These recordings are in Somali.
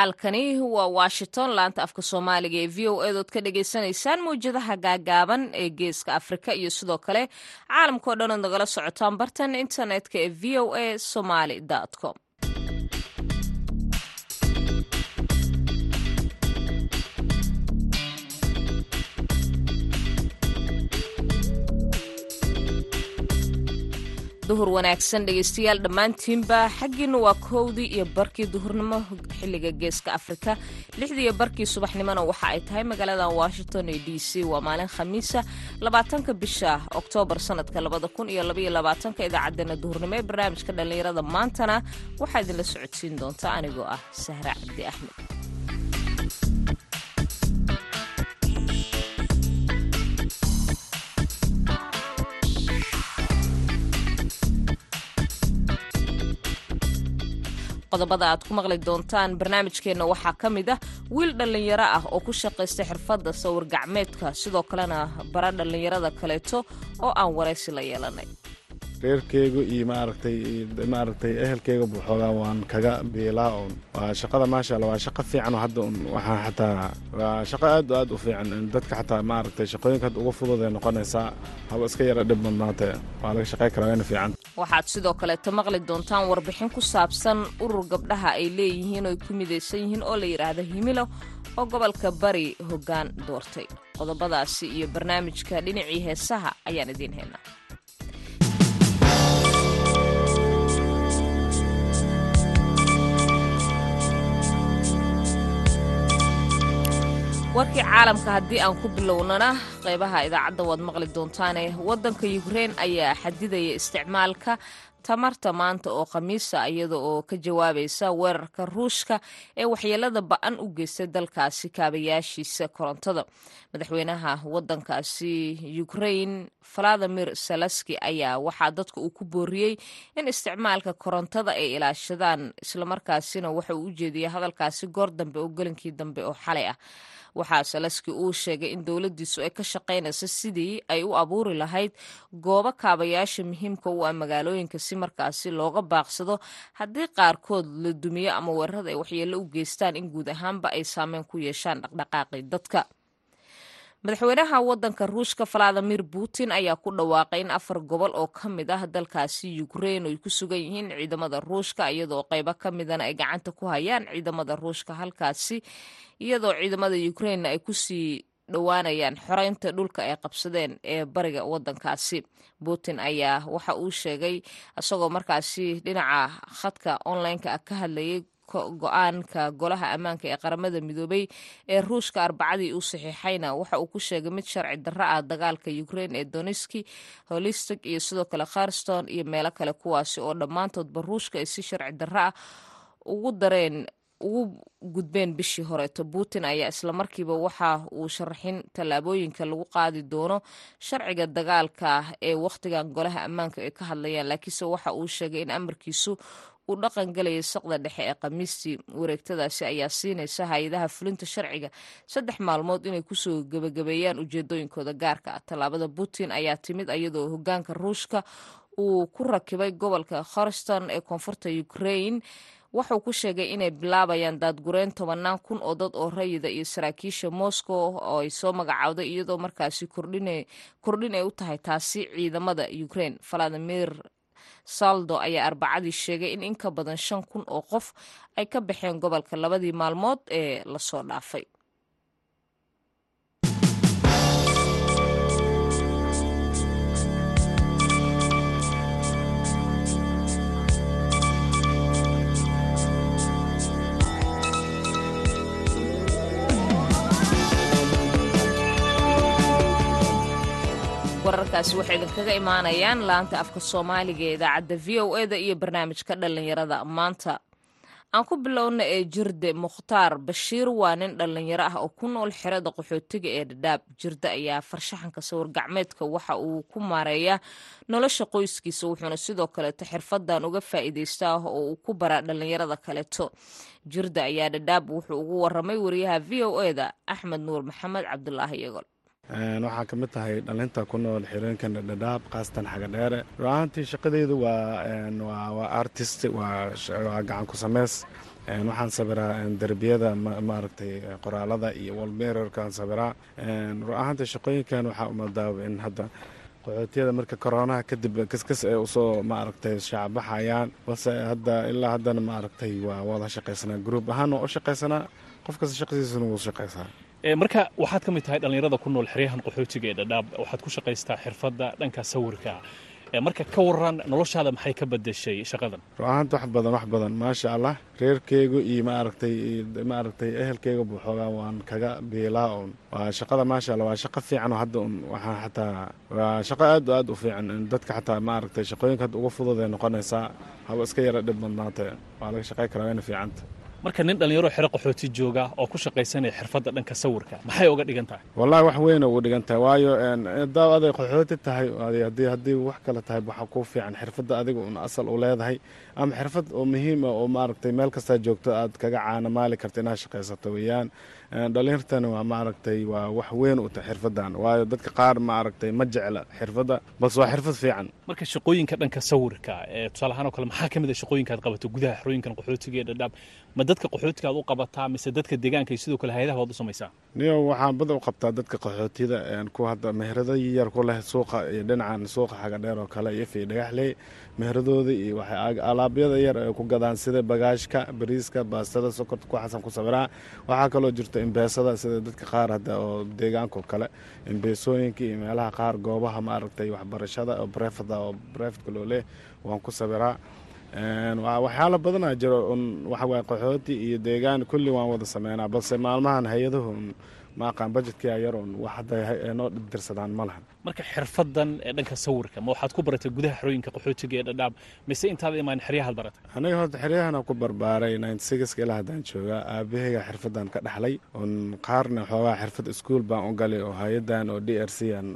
halkani waa washington laanta afka soomaaliga ee v o edood ka dhagaysanaysaan mawjadaha gaagaaban ee geeska afrika iyo sidoo kale caalamkao dhan ood nagala socotaan bartan internetka ee v o a somaly com duhur wanaagsan dhegeystayaal dhammaantiinba xaggiina waa kowdii iyo barkii duhurnimo xilliga geeska afrika. Lixdii iyo barkii subaxnimona waxa ay tahay magaalada washington ee d c. Waa maalin khamiisa labaatanka bisha oktoobar sanadka labada kun iyo labaiyo labaatanka idaacadeena duhurnimo ee barnaamijka dhallinyarada maantana. Waxaa idinla socodsiin doonta anigoo ah sahra cabdi axmed qodobada aad ku maqli doontaan barnaamijkeenna waxaa ka mid ah wiil dhallinyaro ah oo ku shaqaysta xirfadda sawir gacmeedka sidoo kalena bara dhallinyarada kaleeto oo aan waraysi la yeelanay reerkeygu iyo maaragtay maaragtay ehelkeyga buxoogaa waan kaga biilaa un waa shaqada maasha alla waa shaqo fiican oo hadda un waxaa xataa waa shaqo aad o aad u fiican dadka xataa maaragtay shaqooyinka hadda uga fudud ay noqonaysaa haba iska yara dhib badnaate. Waa laga shaqey karaa wayna fiican. Waxaad sidoo kaleeto maqli doontaan warbixin ku saabsan urur gabdhaha ay leeyihiin oo ay ku midaysan yihiin oo la yidhaahdo himilo oo gobolka bari hoggaan doortay. Qodobadaasi iyo barnaamijka dhinacii heesaha ayaan idiin haynaa warkii caalamka haddii aan ku bilownana qaybaha idaacadda waad maqli doontaane waddanka yukrein ayaa xadidaya isticmaalka tamarta maanta oo khamiisa iyada oo ka jawaabaysa weerarka ruushka ee waxyeelada ba'an u geystay dalkaasi kaabayaashiisa korontada. Madaxweynaha waddankaasi ukrain valadimir salaski ayaa waxaa dadka uu ku booriyey in isticmaalka korontada ay ilaashadaan islamarkaasina waxa uu u jeediyay hadalkaasi goor dambe oo gelinkii dambe oo xalay ah waxaa salaski uu sheegay in dowladdiisu ay ka shaqaynayso sidii ay u abuuri lahayd goobo kaabayaasha muhiimka u ah magaalooyinka si markaasi looga baaqsado. Haddii qaarkood la dumiyo ama weerarada ay waxyeello u geystaan in guud ahaanba ay saameyn ku yeeshaan dhaqdhaqaaqii dadka madaxweynaha waddanka ruushka valadimir putin ayaa ku dhawaaqay in afar gobol oo ka mid ah dalkaasi ukrein ay ku sugan yihiin ciidamada ruushka iyadoo qaybo ka midana ay gacanta ku hayaan ciidamada ruushka halkaasi iyadoo ciidamada ukrainna ay ku sii dhowaanayaan xoreynta dhulka ay qabsadeen ee bariga waddankaasi. Putin ayaa waxa uu sheegay isagoo markaasi dhinaca khadka onlineka ka hadlayay go'aanka golaha ammaanka ee qaramada midoobay ee ruushka arbacadii u saxiixayna. Waxa uu ku sheegay mid sharci darro ah dagaalka ukrain ee doniski holistic iyo sidoo kale kharston iyo meelo kale kuwaasi oo dhammaantoodba ruushka ay si sharci darro ah ugu dareen ugu gudbeen bishii horeeto putin ayaa islamarkiiba waxa uu sharaxin tallaabooyinka lagu qaadi doono sharciga dagaalka ee wakhtigan golaha ammaanka ay ka hadlayaan. Laakiinse waxa uu sheegay in amarkiisu uu dhaqan galaya saqda dhexe ee khamiistii wareegtadaasi ayaa siinaysa hay'adaha fulinta sharciga. Saddex maalmood inay ku soo gebagabeeyaan ujeedooyinkooda gaarka ah. Tallaabada putin ayaa timid iyadoo hogaanka ruushka uu ku rakibay gobolka khorston ee koonfurta ukrain wuxuu ku sheegay inay bilaabayaan daadgureen tobanaan kun oo dad oo rayida iyo saraakiisha moscow oo ay soo magacowday iyadoo markaasi kordhin ay u tahay taasi ciidamada ukrain valadimir saldo ayaa arbacadii sheegay in in ka badan shan kun oo qof ay ka baxeen gobolka labadii maalmood ee la soo dhaafay wararkaasi waxay idinkaga imaanayaan laanta afka soomaaliga idaacadda v o eda iyo barnaamijka dhallinyarada. Maanta aan ku bilowna ee jirde mukhtaar bashiir waa nin dhallinyaro ah oo ku nool xerada qaxootiga ee dhadhaab jirde ayaa farshaxanka sawir gacmeedka waxa uu ku maareeyaa nolosha qoyskiisa wuxuuna sidoo kaleeto xirfadan uga faa'iidaystaa oo uu ku baraa dhallinyarada kaleeto. Jirde ayaa dhadhaab wuxuu ugu waramay wariyaha v o eda axmed nuur maxamed cabdulaahi iyagol waxaa ka mid tahay dhalinta ku nool xirooyinkan dhadhaab khaasatan xagadheere ruahaantii shaqadeydu waa artist waa gacan ku sameys. Waxaan sabiraa derbiyada maaragtay qoraalada iyo walmerarkaan sabiraa. Ru ahaanta shaqooyinkan waxaa umadaaba in hadda qaxootiyada marka koronaha kadib kaskas ay u soo maaragtay shacbaxayaan balse hadda ilaa haddana maaragtay waa wada shaqaysanaa gruub ahaan waa u shaqaysanaa qof kasta shaqadiisuna wuu shaqaysaa marka waxaad ka mid tahay dhallinyarada ku nool xeryahan qaxootiga ee dhadhaab waxaad ku shaqaystaa xirfadda dhanka sawirka. Marka ka waran noloshaada maxay ka bedeshay shaqadan? Ru ahaanta wax badan wax badan. Maasha allah reerkeygu iyo maaragtay maaragtay ehelkeyga buxoogaa waan kaga biilaa un waa shaqada maasha allah waa shaqo fiican hadda un waxaa xataa waa shaqo aad aad u fiican. Dadka xataa maaragtay shaqooyinka hadda uga fudud ay noqonaysaa haba iska yara dhib badnaata waa laga shaqay karaa wayna fiicanta marka nin dhallinyaro xero qaxooti jooga oo ku shaqaysanaya xirfadda dhanka sawirka maxay uga dhigan tahay? Wallahi wax weyna uga dhigan tahay. Waayo aday qaxooti tahay haddii wax kale tahay waxaa kuu fiican xirfadda adiga un asal u leedahay. Ama xirfad oo muhiima oo maaragtay meel kastaa joogto aad kaga caana maali karta inaad shaqaysato weeyaan. Dhalinyartana waa maaragtay waa wax weyn u tahay xirfaddan. Waayo dadka qaar maaragtay ma jecla xirfadda balse waa xirfad fiican. Marka shaqooyinka dhanka sawirka ee tusaale ahaan oo kale maxaa ka mid a shaqooyinka aad qabato gudaha xerooyinkan qaxootiga ee dhadhaab ma dadka qaxootiga aad u qabataa mise dadka deegaanka sidoo kale hay'adaha u samaysaa? Niyo waxaan bada u qabtaa dadka qaxootida kuwa hadda meherado yar ku leh suuqa iyo dhinacan suuqa xaga dheer oo kale iyo fii dhagaxley meheradooda iyo waxay alaabyada yar ay ku gadaan sida bagaashka bariiska baastada sokorta ku xasan ku sawiraa waxaa kaloo jirta imbeesada sida dadka qaar hadda oo deegaankaoo kale imbeesooyinka iyo meelaha qaar goobaha maaragtay waxbarashada oo brefada oo brefetka loo leh waan ku sawiraa waxyaala badanaa jiro un waxawaaye qaxooti iyo deegaan kulli waan wada sameynaa balse maalmahan hay'adahu ma aqaan bajetkia yar un wax hadda noo dirsadaan ma lahan marka xirfadan ee dhanka sawirka ma waxaad ku baratay gudaha xerooyinka qaxootiga ee dhadhaab mise intaada imaan xeryahaad baratay? Aniga horta xeryahana ku barbaaray ilaa haddaan joogaa aabahayga xirfadan ka dhaxlay un qaarna xoogaa xirfad iskuol baan u galay oo hay'adan oo d r c an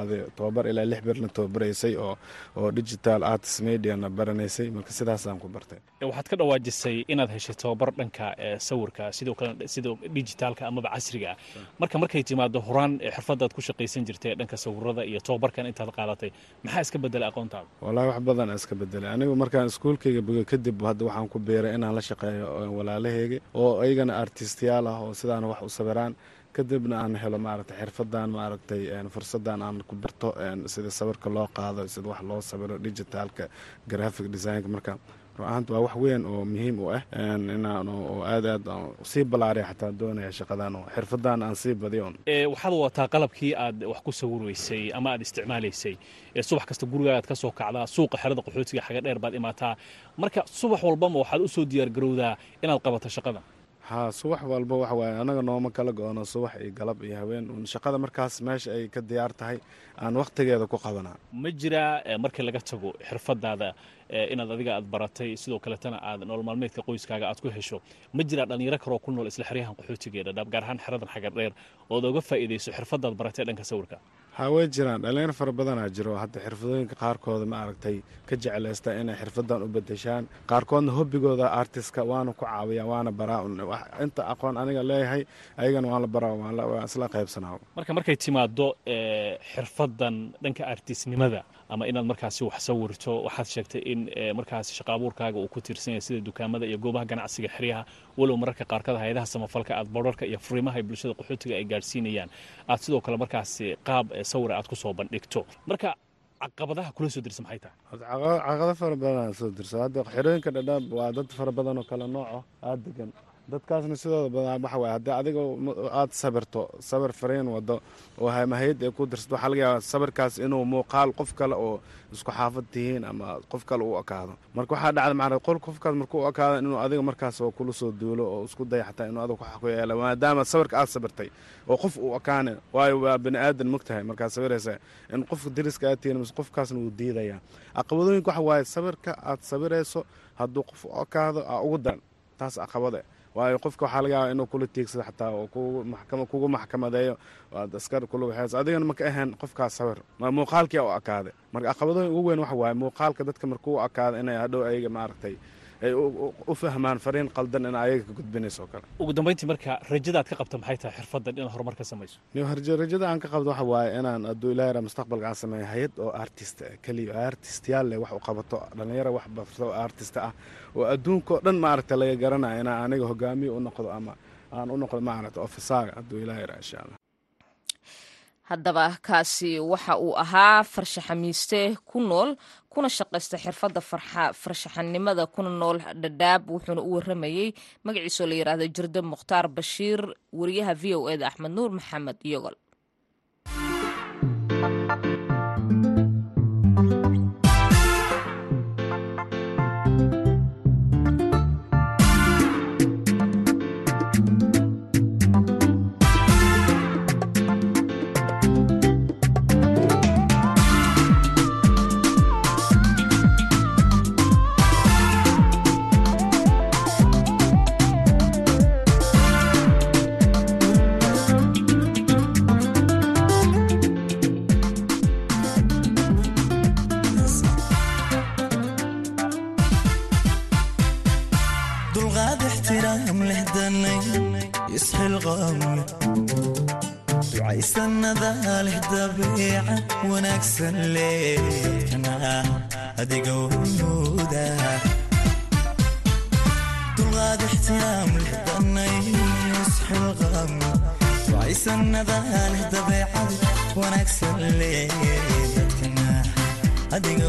adi tobabar ilaa lix birna tobabaraysay oo digital artist mediana baranaysay marka sidaasaan ku bartay. Waxaad ka dhawaajisay inaad heshay tobabar dhanka sawirka sidoo kale sida digitaalka amaba casriga marka markay timaado horaan xirfadaad ku shaqaysan jirtay dhanka sawirada iyo tobabarkan intaad qaadatay. Maxaa iska bedelay aqoontaada? Wallahi wax badan iska bedelay anigu markaan iskuolkayga boga kadib hadda waxaan ku beeray inaan la shaqeeyo walaalahayga oo ayagana artistiyaal ah oo sidaana wax u sawiraan. Kadibna aan helo maaragtay xirfadan maaragtay fursadan aan ku barto sida sawirka loo qaado sida wax loo sawiro digitaalka graphic designka marka ruahaanta waa wax weyn oo muhiim u ah inaan oo aad aad sii balaariya xataa doonaya shaqadan oo xirfadan aan sii badiyo waxaad wataa qalabkii aad wax ku sawirweysay ama aad isticmaalaysay subax kasta gurigaaad ka soo kacdaa suuqa xerada qaxootiga xaga dheer baad imaataa. Marka subax walbama waxaad u diyaargarowdaa inaad qabato shaqadan ha subax walba waxa waaye anaga nooma kala go-ono subax iyo galab iyo haween un shaqada markaas meesha ay ka diyaar tahay aan wakhtigeeda ku qabanaa. Ma jiraa markii laga tago xirfadaada inaad adiga aad baratay sidoo kaletana aad nolol maalmeedka qoyskaaga aad ku hesho. Ma jiraa dhallinyaro kaloo ku nool isla xeryahan qaxootiga ee dhadhaab gaar ahaan xeradan xagar dheer ood oga faa'iidayso xirfadaad baratay dhanka sawirka ha way jiraan? Dhalinyaro fara badanaa jiro. Hadda xirfadooyinka qaarkooda ma aragtay ka jeclaysta inay xirfadan u bedeshaan qaarkoodna hobbigooda artistka waana ku caawiya waana baraa inta aqoon aniga leeyahay ayagana waan la baraa waan isla qaybsanaa. Marka markay timaado xirfadan dhanka artistnimada ama inaad markaasi wax sawirto waxaad sheegtay in markaasi shaqaabuurkaaga uu ku tiirsan sida dukaamada iyo goobaha ganacsiga xeryaha walow mararka qaarkada hay'adaha samafalka aad borarka iyo furimaha ay bulshada qaxootiga ay gaadhsiinayaan. Aad sidoo kale markaasi qaab sawira aad ku soo bandhigto. Marka caqabadaha kula soo dirsa maxay tahay? Caqabado fara badan soo dirsa hadda xerooyinka dhadhaab waa dad fara badan oo kale nooco aada degan dadkaasna sidooda badan waxa waye haddii adiga aada sabirto sabir fariin wado oo hamahayad ay ku dirsato waxaa laga yaabaa sabirkaas inuu muuqaal qof kale oo isku xaafad tihiin ama qof kale u ekaado. Marka waxaa dhacda macnaa qol qofkaas markuu u ekaado inuu adiga markaas oo kula soo duulo oo isku daya xataa inuu adiga wax ku yeela maadaama sabirka aad sabirtay oo qof uu ekaane waayo waa bani aadan mogtahay markaad sabiraysa in qofka dariska aad tihiin mise qofkaasna wuu diidaya. Caqabadooyinka waxa waaye sabirka aad sabirayso hadduu qof u ekaado aa ugu daran taas caqabade waayo qofka waxaa laga yaaba inuu kula tiigsado xataa kugu maxkamadeeyo. Aad askar kula waxeys adigana maka ahayn qofkaas sawir. Muuqaalkii u akaade marka caqabadooyin ugu weyn waxa waaye muuqaalka dadka markuu akaado inay hadhow ayaga maaragtay ay u fahmaan fariin qaldan in ayaga ka gudbinayso kale. Ugu dambayntii marka rajadaad ka qabta maxay tahay xirfaddan inaad horumar ka samayso? Rajada aan ka qabdo waxa waaye inaan hadduu ilaahi ra mustaqbalka aan sameeyo hay'ad oo artist keliya artistyaal leh wax u qabato dhalinyaro wax barto artist ah oo adduunka dhan maaragta laga garanaya inaan aniga hogaamiye u noqdo ama aan u noqdo maaragta ofisaaga hadduu ilaahi ra insha allah. Haddaba kaasi waxa uu ahaa farshaxamiiste ku nool kuna shaqaysta xirfadda farshaxanimada kuna nool dhadhaab wuxuuna u waramayey magaciisoo la yidhaahdo jirde mukhtaar bashiir wariyaha v o eda axmed nuur maxamed yogol dulqaad ixtiraam leh danay isxilqaam ducaysanada leh dabeecad wanaagsan leh adiga hormooda hormooda adiga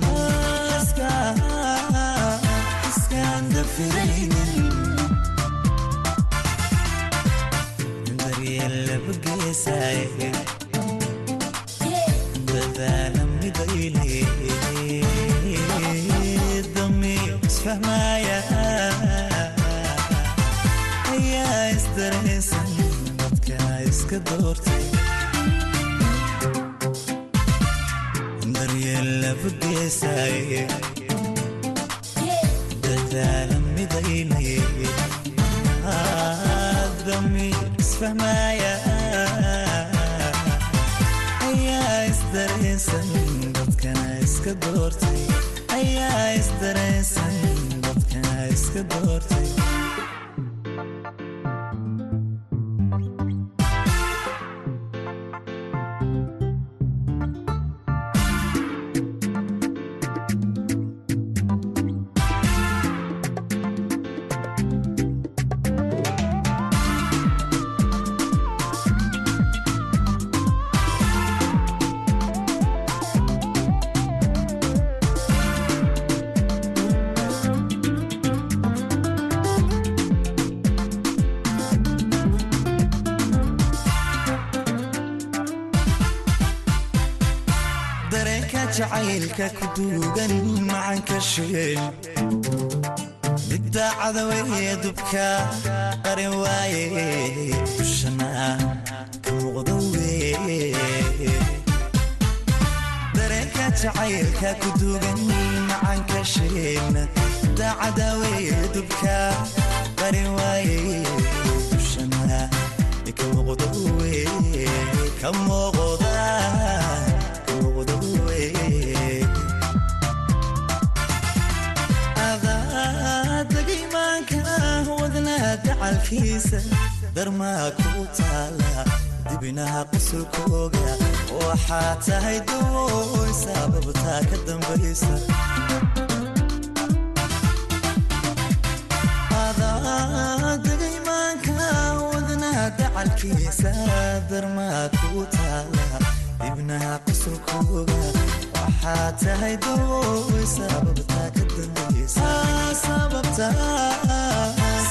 ayaa isdaraysan dadka iska doortay daryeel labageesaye dadaala midayle damiir isfahmaya ayaa isdaraysan dadkana iska doortay ayaa isdaraysan dadkana iska doortay jacaylka ku duugan macanka sheen midda cadaweye dubka qarin waaye. Dushana ka muuqda weye dareenka jacaylka ku duugan macanka sheen midda cadaweye dubka qarin waaye. Dushana ka muuqda weye ka muuqda dacalkiisa darmaa ku taala dibinaha qusulkooga waxaa tahay dawooy sababtaa ka dambaysa. Dagaymaanka wadnaha dacalkiisa darmaa ku taala dibnaha qusulkooga waxaa tahay dawooy sababtaa ka dambaysa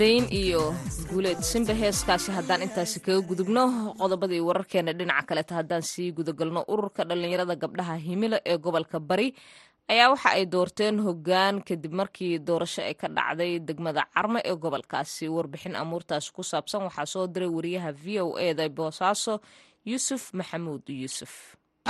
dayn iyo guuleed simba heeskaasi haddaan intaasi kaga gudubno qodobadii wararkeena dhinaca kaleeta haddaan sii gudagalno ururka dhallinyarada gabdhaha himilo ee gobolka bari ayaa waxa ay doorteen hoggaan kadib markii doorasho ay ka dhacday degmada carmo ee gobolkaasi. Warbixin amuurtaasi ku saabsan waxaa soo diray wariyaha v o eda boosaaso yuusuf maxamuud yuusuf.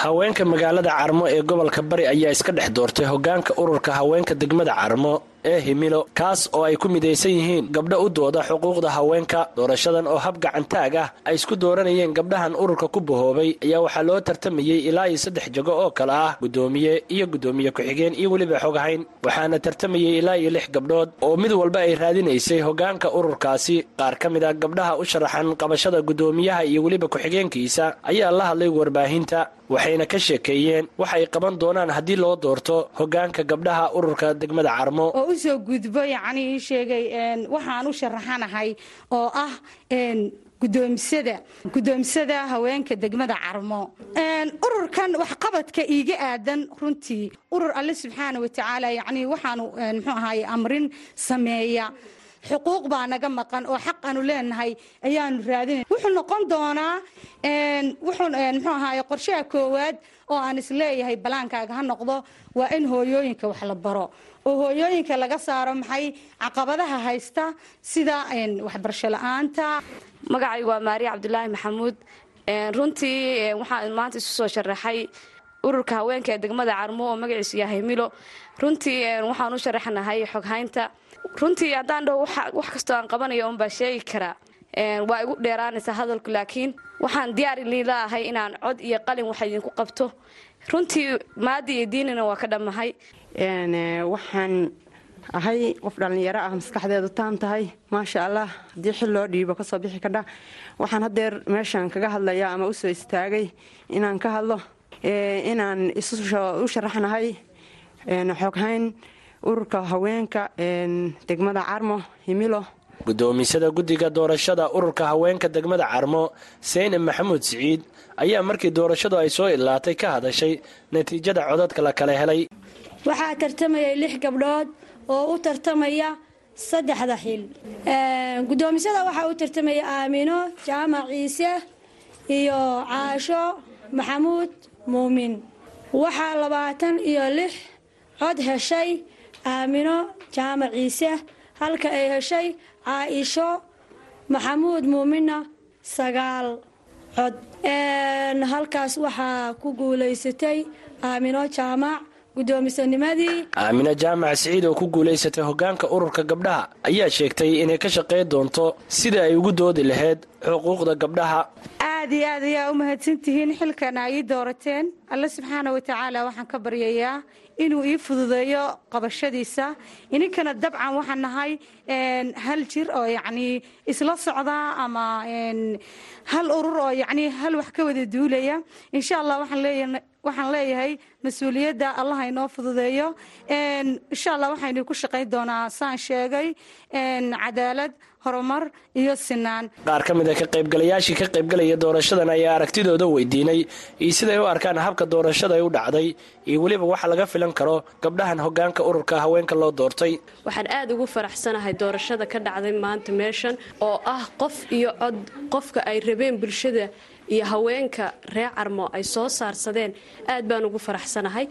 Haweenka magaalada carmo ee gobolka bari ayaa iska dhex doortay hoggaanka ururka haweenka degmada carmo ee himilo kaas oo ay ku midaysan yihiin gabdho u dooda xuquuqda haweenka. Doorashadan oo hab gacantaag ah ay isku dooranayeen gabdhahan ururka ku bahoobay ayaa waxaa loo tartamayey ilaa iyo saddex jago oo kale ah guddoomiye iyo guddoomiye ku-xigeen iyo weliba xogahayn waxaana tartamayey ilaa iyo lix gabdhood oo mid walba ay raadinaysay hoggaanka ururkaasi. Qaar ka mid a gabdhaha u sharaxan qabashada guddoomiyaha iyo weliba ku-xigeenkiisa ayaa la hadlay warbaahinta waxayna ka sheekeeyeen waxay qaban doonaan haddii loo doorto hoggaanka gabdhaha ururka degmada carmo u soo gudbo yacni ii sheegay waxaan u sharaxanahay oo ah gudoomisada gudoomisada haweenka degmada carmo. Ururkan waxqabadka iiga aadan runtii. Urur alle subxaana watacaala yacni waxaanu muxuu ahaye amrin sameeya. Xuquuq baa naga maqan oo xaq aanu leenahay ayaanu raadinay. Wuxuu noqon doonaa wuxuu muxuu ahaye qorshaha koowaad oo aan is leeyahay balaankaaga ha noqdo waa in hooyooyinka wax la baro oo hooyooyinka laga saaro maxay caqabadaha haysta? Sida waxbarasho la'aanta. Magacaygu waa maariya cabdulaahi maxamuud. Runtii waxaan maanta isu soo sharaxay ururka haweenka ee degmada carmo oo magaciisu yahay milo. Runtii waxaan u sharaxnahay xoghaynta runtii haddaan dhow wax kastoo aan qabanayo unbaa sheegi karaa waa igu dheeraanaysaa hadalku laakiin waxaan diyaari liilaahay inaan cod iyo qalin wax idinku qabto. Runtii maadi iyo diinina waa ka dhammahay waxaan ahay qof dhallinyaro ah maskaxdeedu taam tahay. Maasha allah haddii xil loo dhiibo ka soo bixi kadha waxaan hadeer meeshan kaga hadlaya ama u soo istaagay inaan ka hadlo inaan u sharaxnahay xoghayn ururka haweenka degmada carmo himilo. Guddoomisada guddiga doorashada ururka haweenka degmada carmo seyne maxamuud siciid ayaa markii doorashadu ay soo ilaatay ka hadashay natiijada codadka la kala helay waxaa tartamayay lix gabdhood oo u tartamaya saddexda xil. Guddoomisada waxaa u tartamaya aamino jaamac ciise iyo caasho maxamuud muumin. Waxaa labaatan iyo lix cod heshay aamino jaamac ciise halka ay heshay caaisho maxamuud muuminna sagaal cod. Halkaas waxaa ku guulaysatay aamino jaamac guddoomisanimadii aamino jaamac siciid oo ku guulaysatay hoggaanka ururka gabdhaha ayaa sheegtay inay ka shaqayn doonto sida ay ugu doodi lahayd xuquuqda gabdhaha. Aad iyo aad ayaa u mahadsantihiin xilkan ay ii doorateen alle subxaana watacaala waxaan ka baryayaa inuu ii fududeeyo qabashadiisa. Ininkana dabcan waxaan nahay hal jir oo yacnii isla socdaa ama hal urur oo yacnii hal wax ka wada duulaya. Insha allah waxaan leeyahay waxaan leeyahay mas'uuliyadda allah inoo fududeeyo. Insha allah waxaynu ku shaqayn doonaa saan sheegay cadaalad horumar iyo sinaan. Qaar ka mid a ka qaybgalayaashii ka qaybgalaya doorashadan ayaa aragtidooda weydiinay. Iyo siday u arkaan habka doorashada ay u dhacday iyo weliba waxa laga filan karo gabdhahan hoggaanka ururka haweenka loo doortay. Waxaan aad ugu faraxsanahay doorashada ka dhacday maanta meeshan oo ah qof iyo cod qofka ay rabeen bulshada iyo haweenka reer carmo ay soo saarsadeen aad baan ugu faraxsanahay.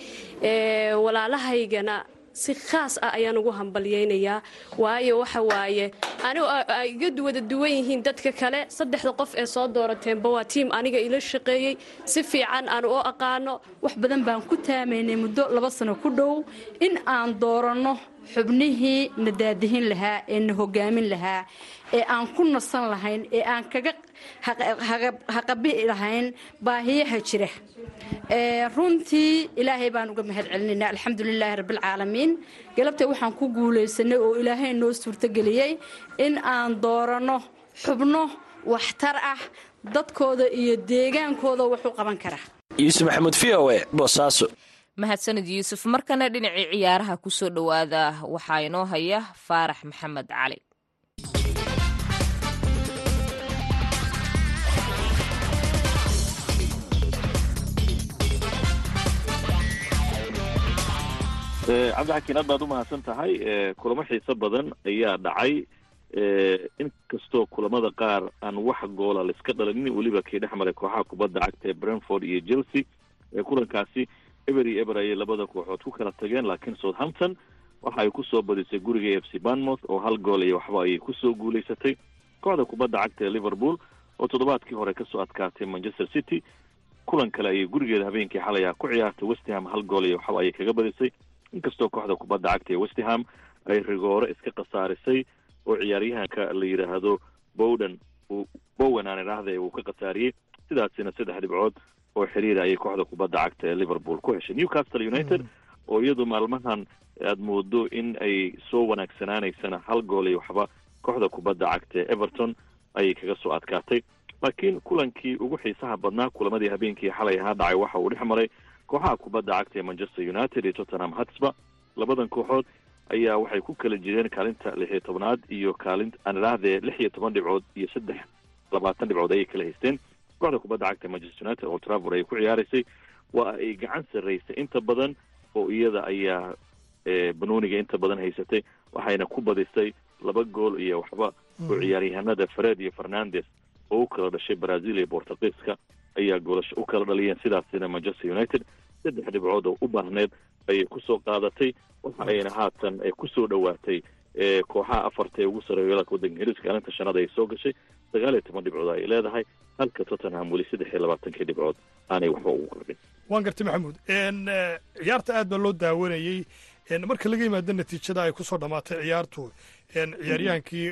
Walaalahaygana si khaas ah ayaan ugu hambalyaynayaa. Waayo waxa waaye anigu ay iga wada duwan yihiin dadka kale saddexda qof ee soo doorateenba waa tiim aniga ila shaqeeyey. Si fiican aan u aqaano wax badan baan ku taamaynay muddo laba sano ku dhow. In aan dooranno xubnihii na daadihin lahaa ee na hogaamin lahaa ee aan ku nasan lahayn ee aan kaga haqabi'i lahayn baahiyaha jira. Runtii ilaahay baan uga mahad celinayna alxamdulilaahi rabbilcaalamiin galabta waxaan ku guulaysanay oo ilaahay noo suurtogeliyey in aan dooranno xubno waxtar ah dadkooda iyo deegaankooda wax u qaban kara. Yuusuf maxamuud v o e boosaaso mahadsanid yuusuf markana dhinacii ciyaaraha ku soo dhowaada waxaa inoo haya faarax maxamed cali. Cabdixakiin aad baad u mahadsan tahay kulamo xiiso badan ayaa dhacay inkastoo kulamada qaar aan wax goola laiska dhalinin weliba kii dhex maray kooxaha kubadda cagta ee brentford iyo chelsea kulankaasi eber eber ayay labada kooxood ku kala tageen laakiin southampton waxa ay ku soo badisay guriga f c banmouth oo hal gool iyo waxba ayay ku soo guulaysatay. Kooxda kubadda cagta ee liverpool oo toddobaadkii hore ka soo adkaatay manchester city kulan kale ayay gurigeeda habeenkii xalay ah ku ciyaartay westham hal gool iyo waxba ayay kaga badisay. Inkastoo kooxda kubadda cagta ee westham ay rigoore iska khasaarisay oo ciyaaryahanka la yidhaahdo bowden bowen aan idhaahda uu ka khasaariyey sidaasina saddex dhibcood oo xiriira ayay kooxda kubadda cagta ee liverpool. Ku heshay newcastle united? Oo iyadu maalmahan aada moodo in ay soo wanaagsanaanaysana hal gool iyo waxba kooxda kubadda cagta ee everton ayay kaga soo adkaatay laakiin kulankii ugu xiisaha badnaa kulamadii habeenkii xalay ahaa dhacay waxa uu dhex maray kooxaha kubadda cagta ee manchester united iyo tottenham hotspur. Labadan kooxood ayaa waxay ku kala jireen kaalinta lix iyo tobnaad iyo kaalint aan idhaahdee lix iyo toban dhibcood iyo saddex labaatan dhibcood ayay kala haysteen kooxda kubadda cagta manchester united oo trafor ay ku ciyaaraysay waa ay gacan sarraysay inta badan oo iyada ayaa banooniga inta badan haysatay waxayna ku badisay laba gool iyo waxba. Oo ciyaaryahanada fred iyo fernandes oo u kala dhashay brazil iyo bortugiiska ayaa goolasho u kala dhaliyeen sidaasina manchester united. Saddex dhibcood oo u baahneed ayay ku soo qaadatay. Waxa ayna haatan ku soo dhowaatay kooxaha afarta ee ugu sareeya walaalka waddanka ingiriiska kaalinta shanaad ayay soo gashay sagaal iyo toban dhibcood ay leedahay halka tottenham weli saddex iyo labaatankii dhibcood aanay waxba ugu qabin waan gartay maxamuud. Ciyaarta aad baa loo daawanayey. Marka laga yimaado natiijada ay ku soo dhammaatay ciyaartu ciyaaryahankii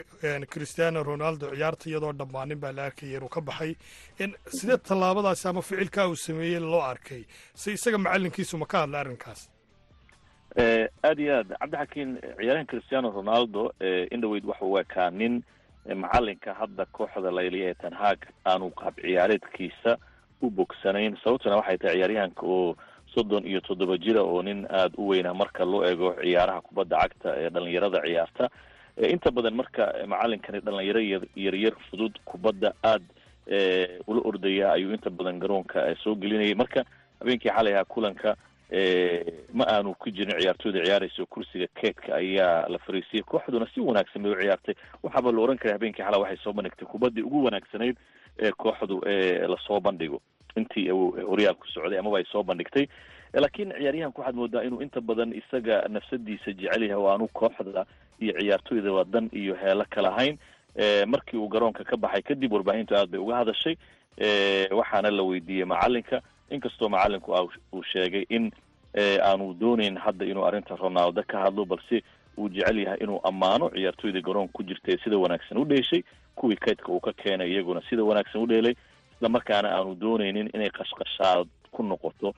christiano ronaldo ciyaarta iyadoo dhammaanin baa la arkaya inuu ka baxay. Sidee tallaabadaasi ama ficilkaa uu sameeyey loo arkay? Si isaga macalinkiisu ma ka hadla arrinkaas aada iyo aad. Cabdixakiin ciyaaryahan christiano ronaldo in dhaweyd waxa u ekaa nin macalinka hadda kooxda layliya ee tanhaag aanu qaab ciyaareedkiisa u bogsanayn. Sababtuna waxay tahay ciyaaryahanka oo soddon iyo toddoba jira oo nin aada u weynaa marka loo eego ciyaaraha kubadda cagta ee dhalinyarada ciyaarta. Inta badan marka macalinkani dhalinyaro yaryar fudud kubadda aada ula ordaya ayuu inta badan garoonka soo gelinayay. Marka habeenkii xalay ahaa kulanka ma aanu ku jirin ciyaartooyda ciyaaraysa kursiga keedka ayaa la fariisiyey. Kooxduna si wanaagsan bay u ciyaartay. Waxaaba la ohan karay habeenkii xalay waxay soo bandhigtay kubaddii ugu wanaagsanayd ee kooxdu la soo bandhigo. Intii horyaalku socday amaba ay soo bandhigtay. Laakiin ciyaaryahanku waxaad moodaa inuu inta badan isaga nafsadiisa jecel yahay. Oo aanu kooxda iyo ciyaartooydaba dan iyo heelo kala hayn. Markii uu garoonka ka baxay kadib warbaahintu aad bay uga hadashay. Waxaana la weydiiyey macalinka inkastoo macalinku uu sheegay in aanu doonayn hadda inuu arrinta ronaldo ka hadlo balse uu jecel yahay inuu ammaano ciyaartooyda garoonka ku jirta ee sida wanaagsan u dheeshay kuwii kaydka uu ka keenay iyaguna sida wanaagsan u dheelay islamarkaana aanu doonaynin inay qashqashaad ku noqoto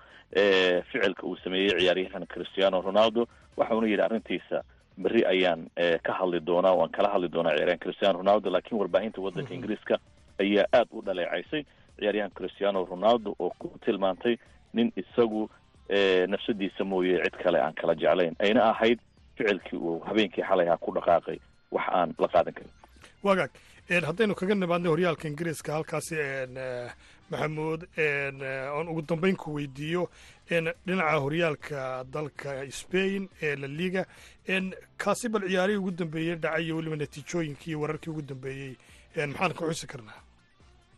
ficilka uu sameeyey ciyaaryahan christiano ronaldo. Waxauna yidhi arrintiisa berri ayaan ka hadli doonaa waan kala hadli doonaa ciyaaryahan christiano ronaldo laakiin warbaahinta waddanka ingiriiska ayaa aada u dhaleecaysay ciyaaryahan christiano ronaldo oo ku tilmaantay nin isagu nafsadiisa mooye cid kale aan kala jeclayn. Ayna ahayd ficilkii uu habeenkii xalay ahaa ku dhaqaaqay. Wax aan la qaadan karin. Wagaag haddaynu kaga nimaadnay horyaalka ingiriiska halkaasi maxamuud oon ugu dambeyn ku weydiiyo dhinaca horyaalka dalka spain ee la liga. Kaasi bal ciyaarihii ugu dambeeyey dhacay iyo weliba natiijooyinkii iyo wararkii ugu dambeeyey. Maxaan ka xusi karnaa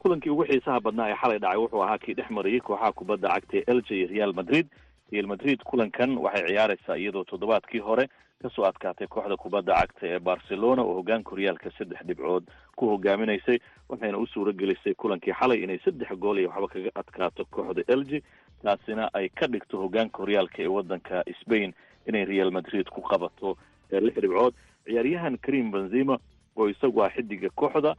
kulankii ugu xiisaha badnaa ee xalay dhacay wuxuu ahaa kii dhex marayay kooxaha kubadda cagta ee elja iyo real madrid. Real madrid kulankan waxay ciyaaraysaa iyadoo toddobaadkii hore ka soo adkaatay kooxda kubadda cagta ee barcelona oo hogaanka horyaalka saddex dhibcood ku hogaaminaysay waxayna u suuro gelisay kulankii xalay inay saddex gool iyo waxba kaga adkaato kooxda elji taasina ay ka dhigto hogaanka horyaalka ee waddanka spain inay real madrid ku qabato lix dhibcood. Ciyaaryahan karim benzema oo isagu ah xidiga kooxda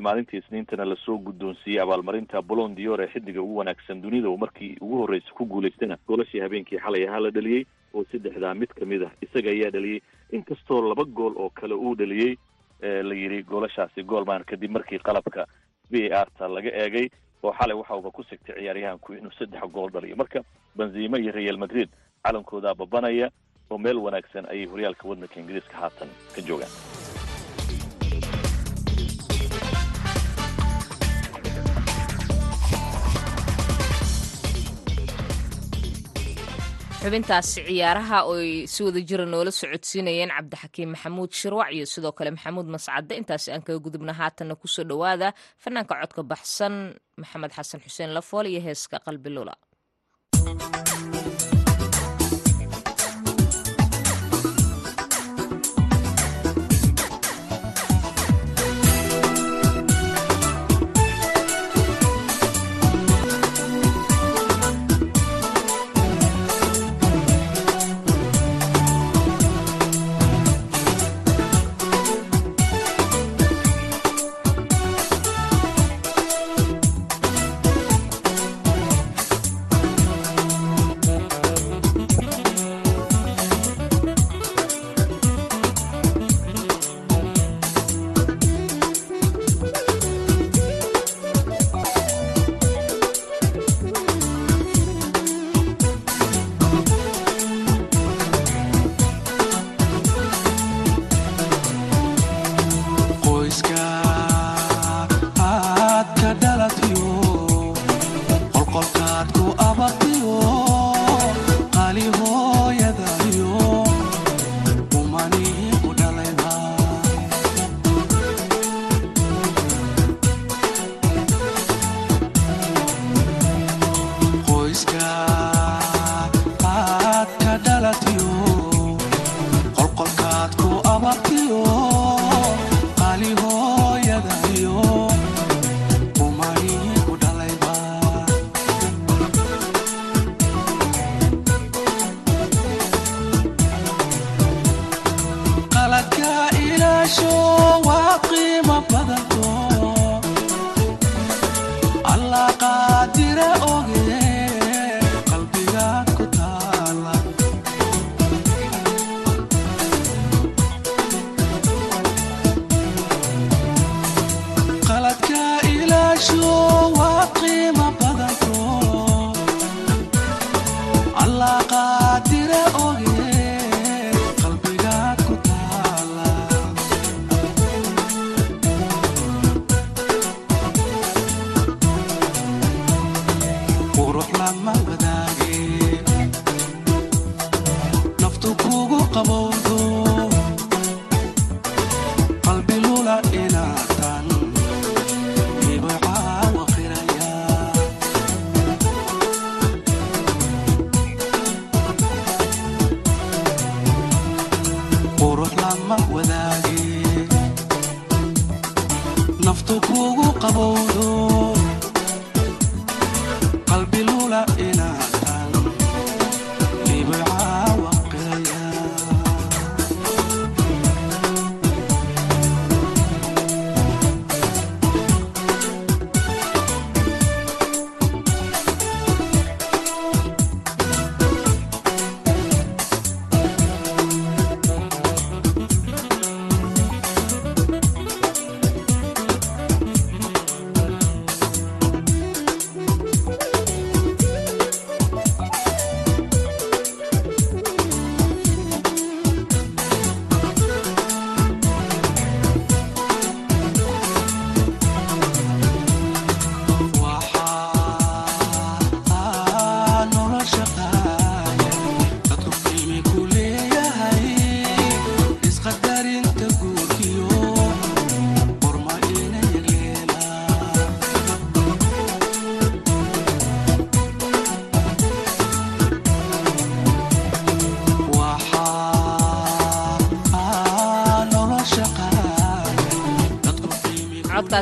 maalintii isniintana la soo guddoonsiiyey abaalmarinta bolon dior ee xidiga ugu wanaagsan dunida oo markii ugu horreysa ku guulaystana goolashii habeenkii xalay ahaa la dhaliyey oo saddexdaa mid ka mid ah isaga ayaa dhaliyey. Inkastoo laba gool oo kale uu dhaliyey la yidhi goolashaasi goolman kadib markii qalabka v a r ta laga eegay oo xalay waxa uba ku sigtay ciyaaryahanku inuu saddex gool dhaliyo. Marka benzema iyo real madrid calankoodaa babanaya oo meel wanaagsan ayay horyaalka waddanka ingiriiska haatan ka joogaan xubintaasi ciyaaraha ooy si wada jira noola socodsiinayeen cabdixakiim maxamuud shirwac iyo sidoo kale maxamuud mascade intaasi aan kaga gudubna haatanna ku soo dhowaada. Fanaanka codka baxsan maxamed xasan xuseen lafool iyo heeska qalbi lula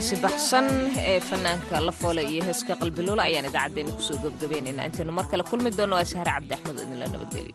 codkaasi baxsan ee fanaanka lafoole iyo heeska qalbiluula ayaan idaacaddeenna ku soo gebgabeynayna intaynu mar kale kulmi doonno waa sahre cabdi idinla nabadgeliyo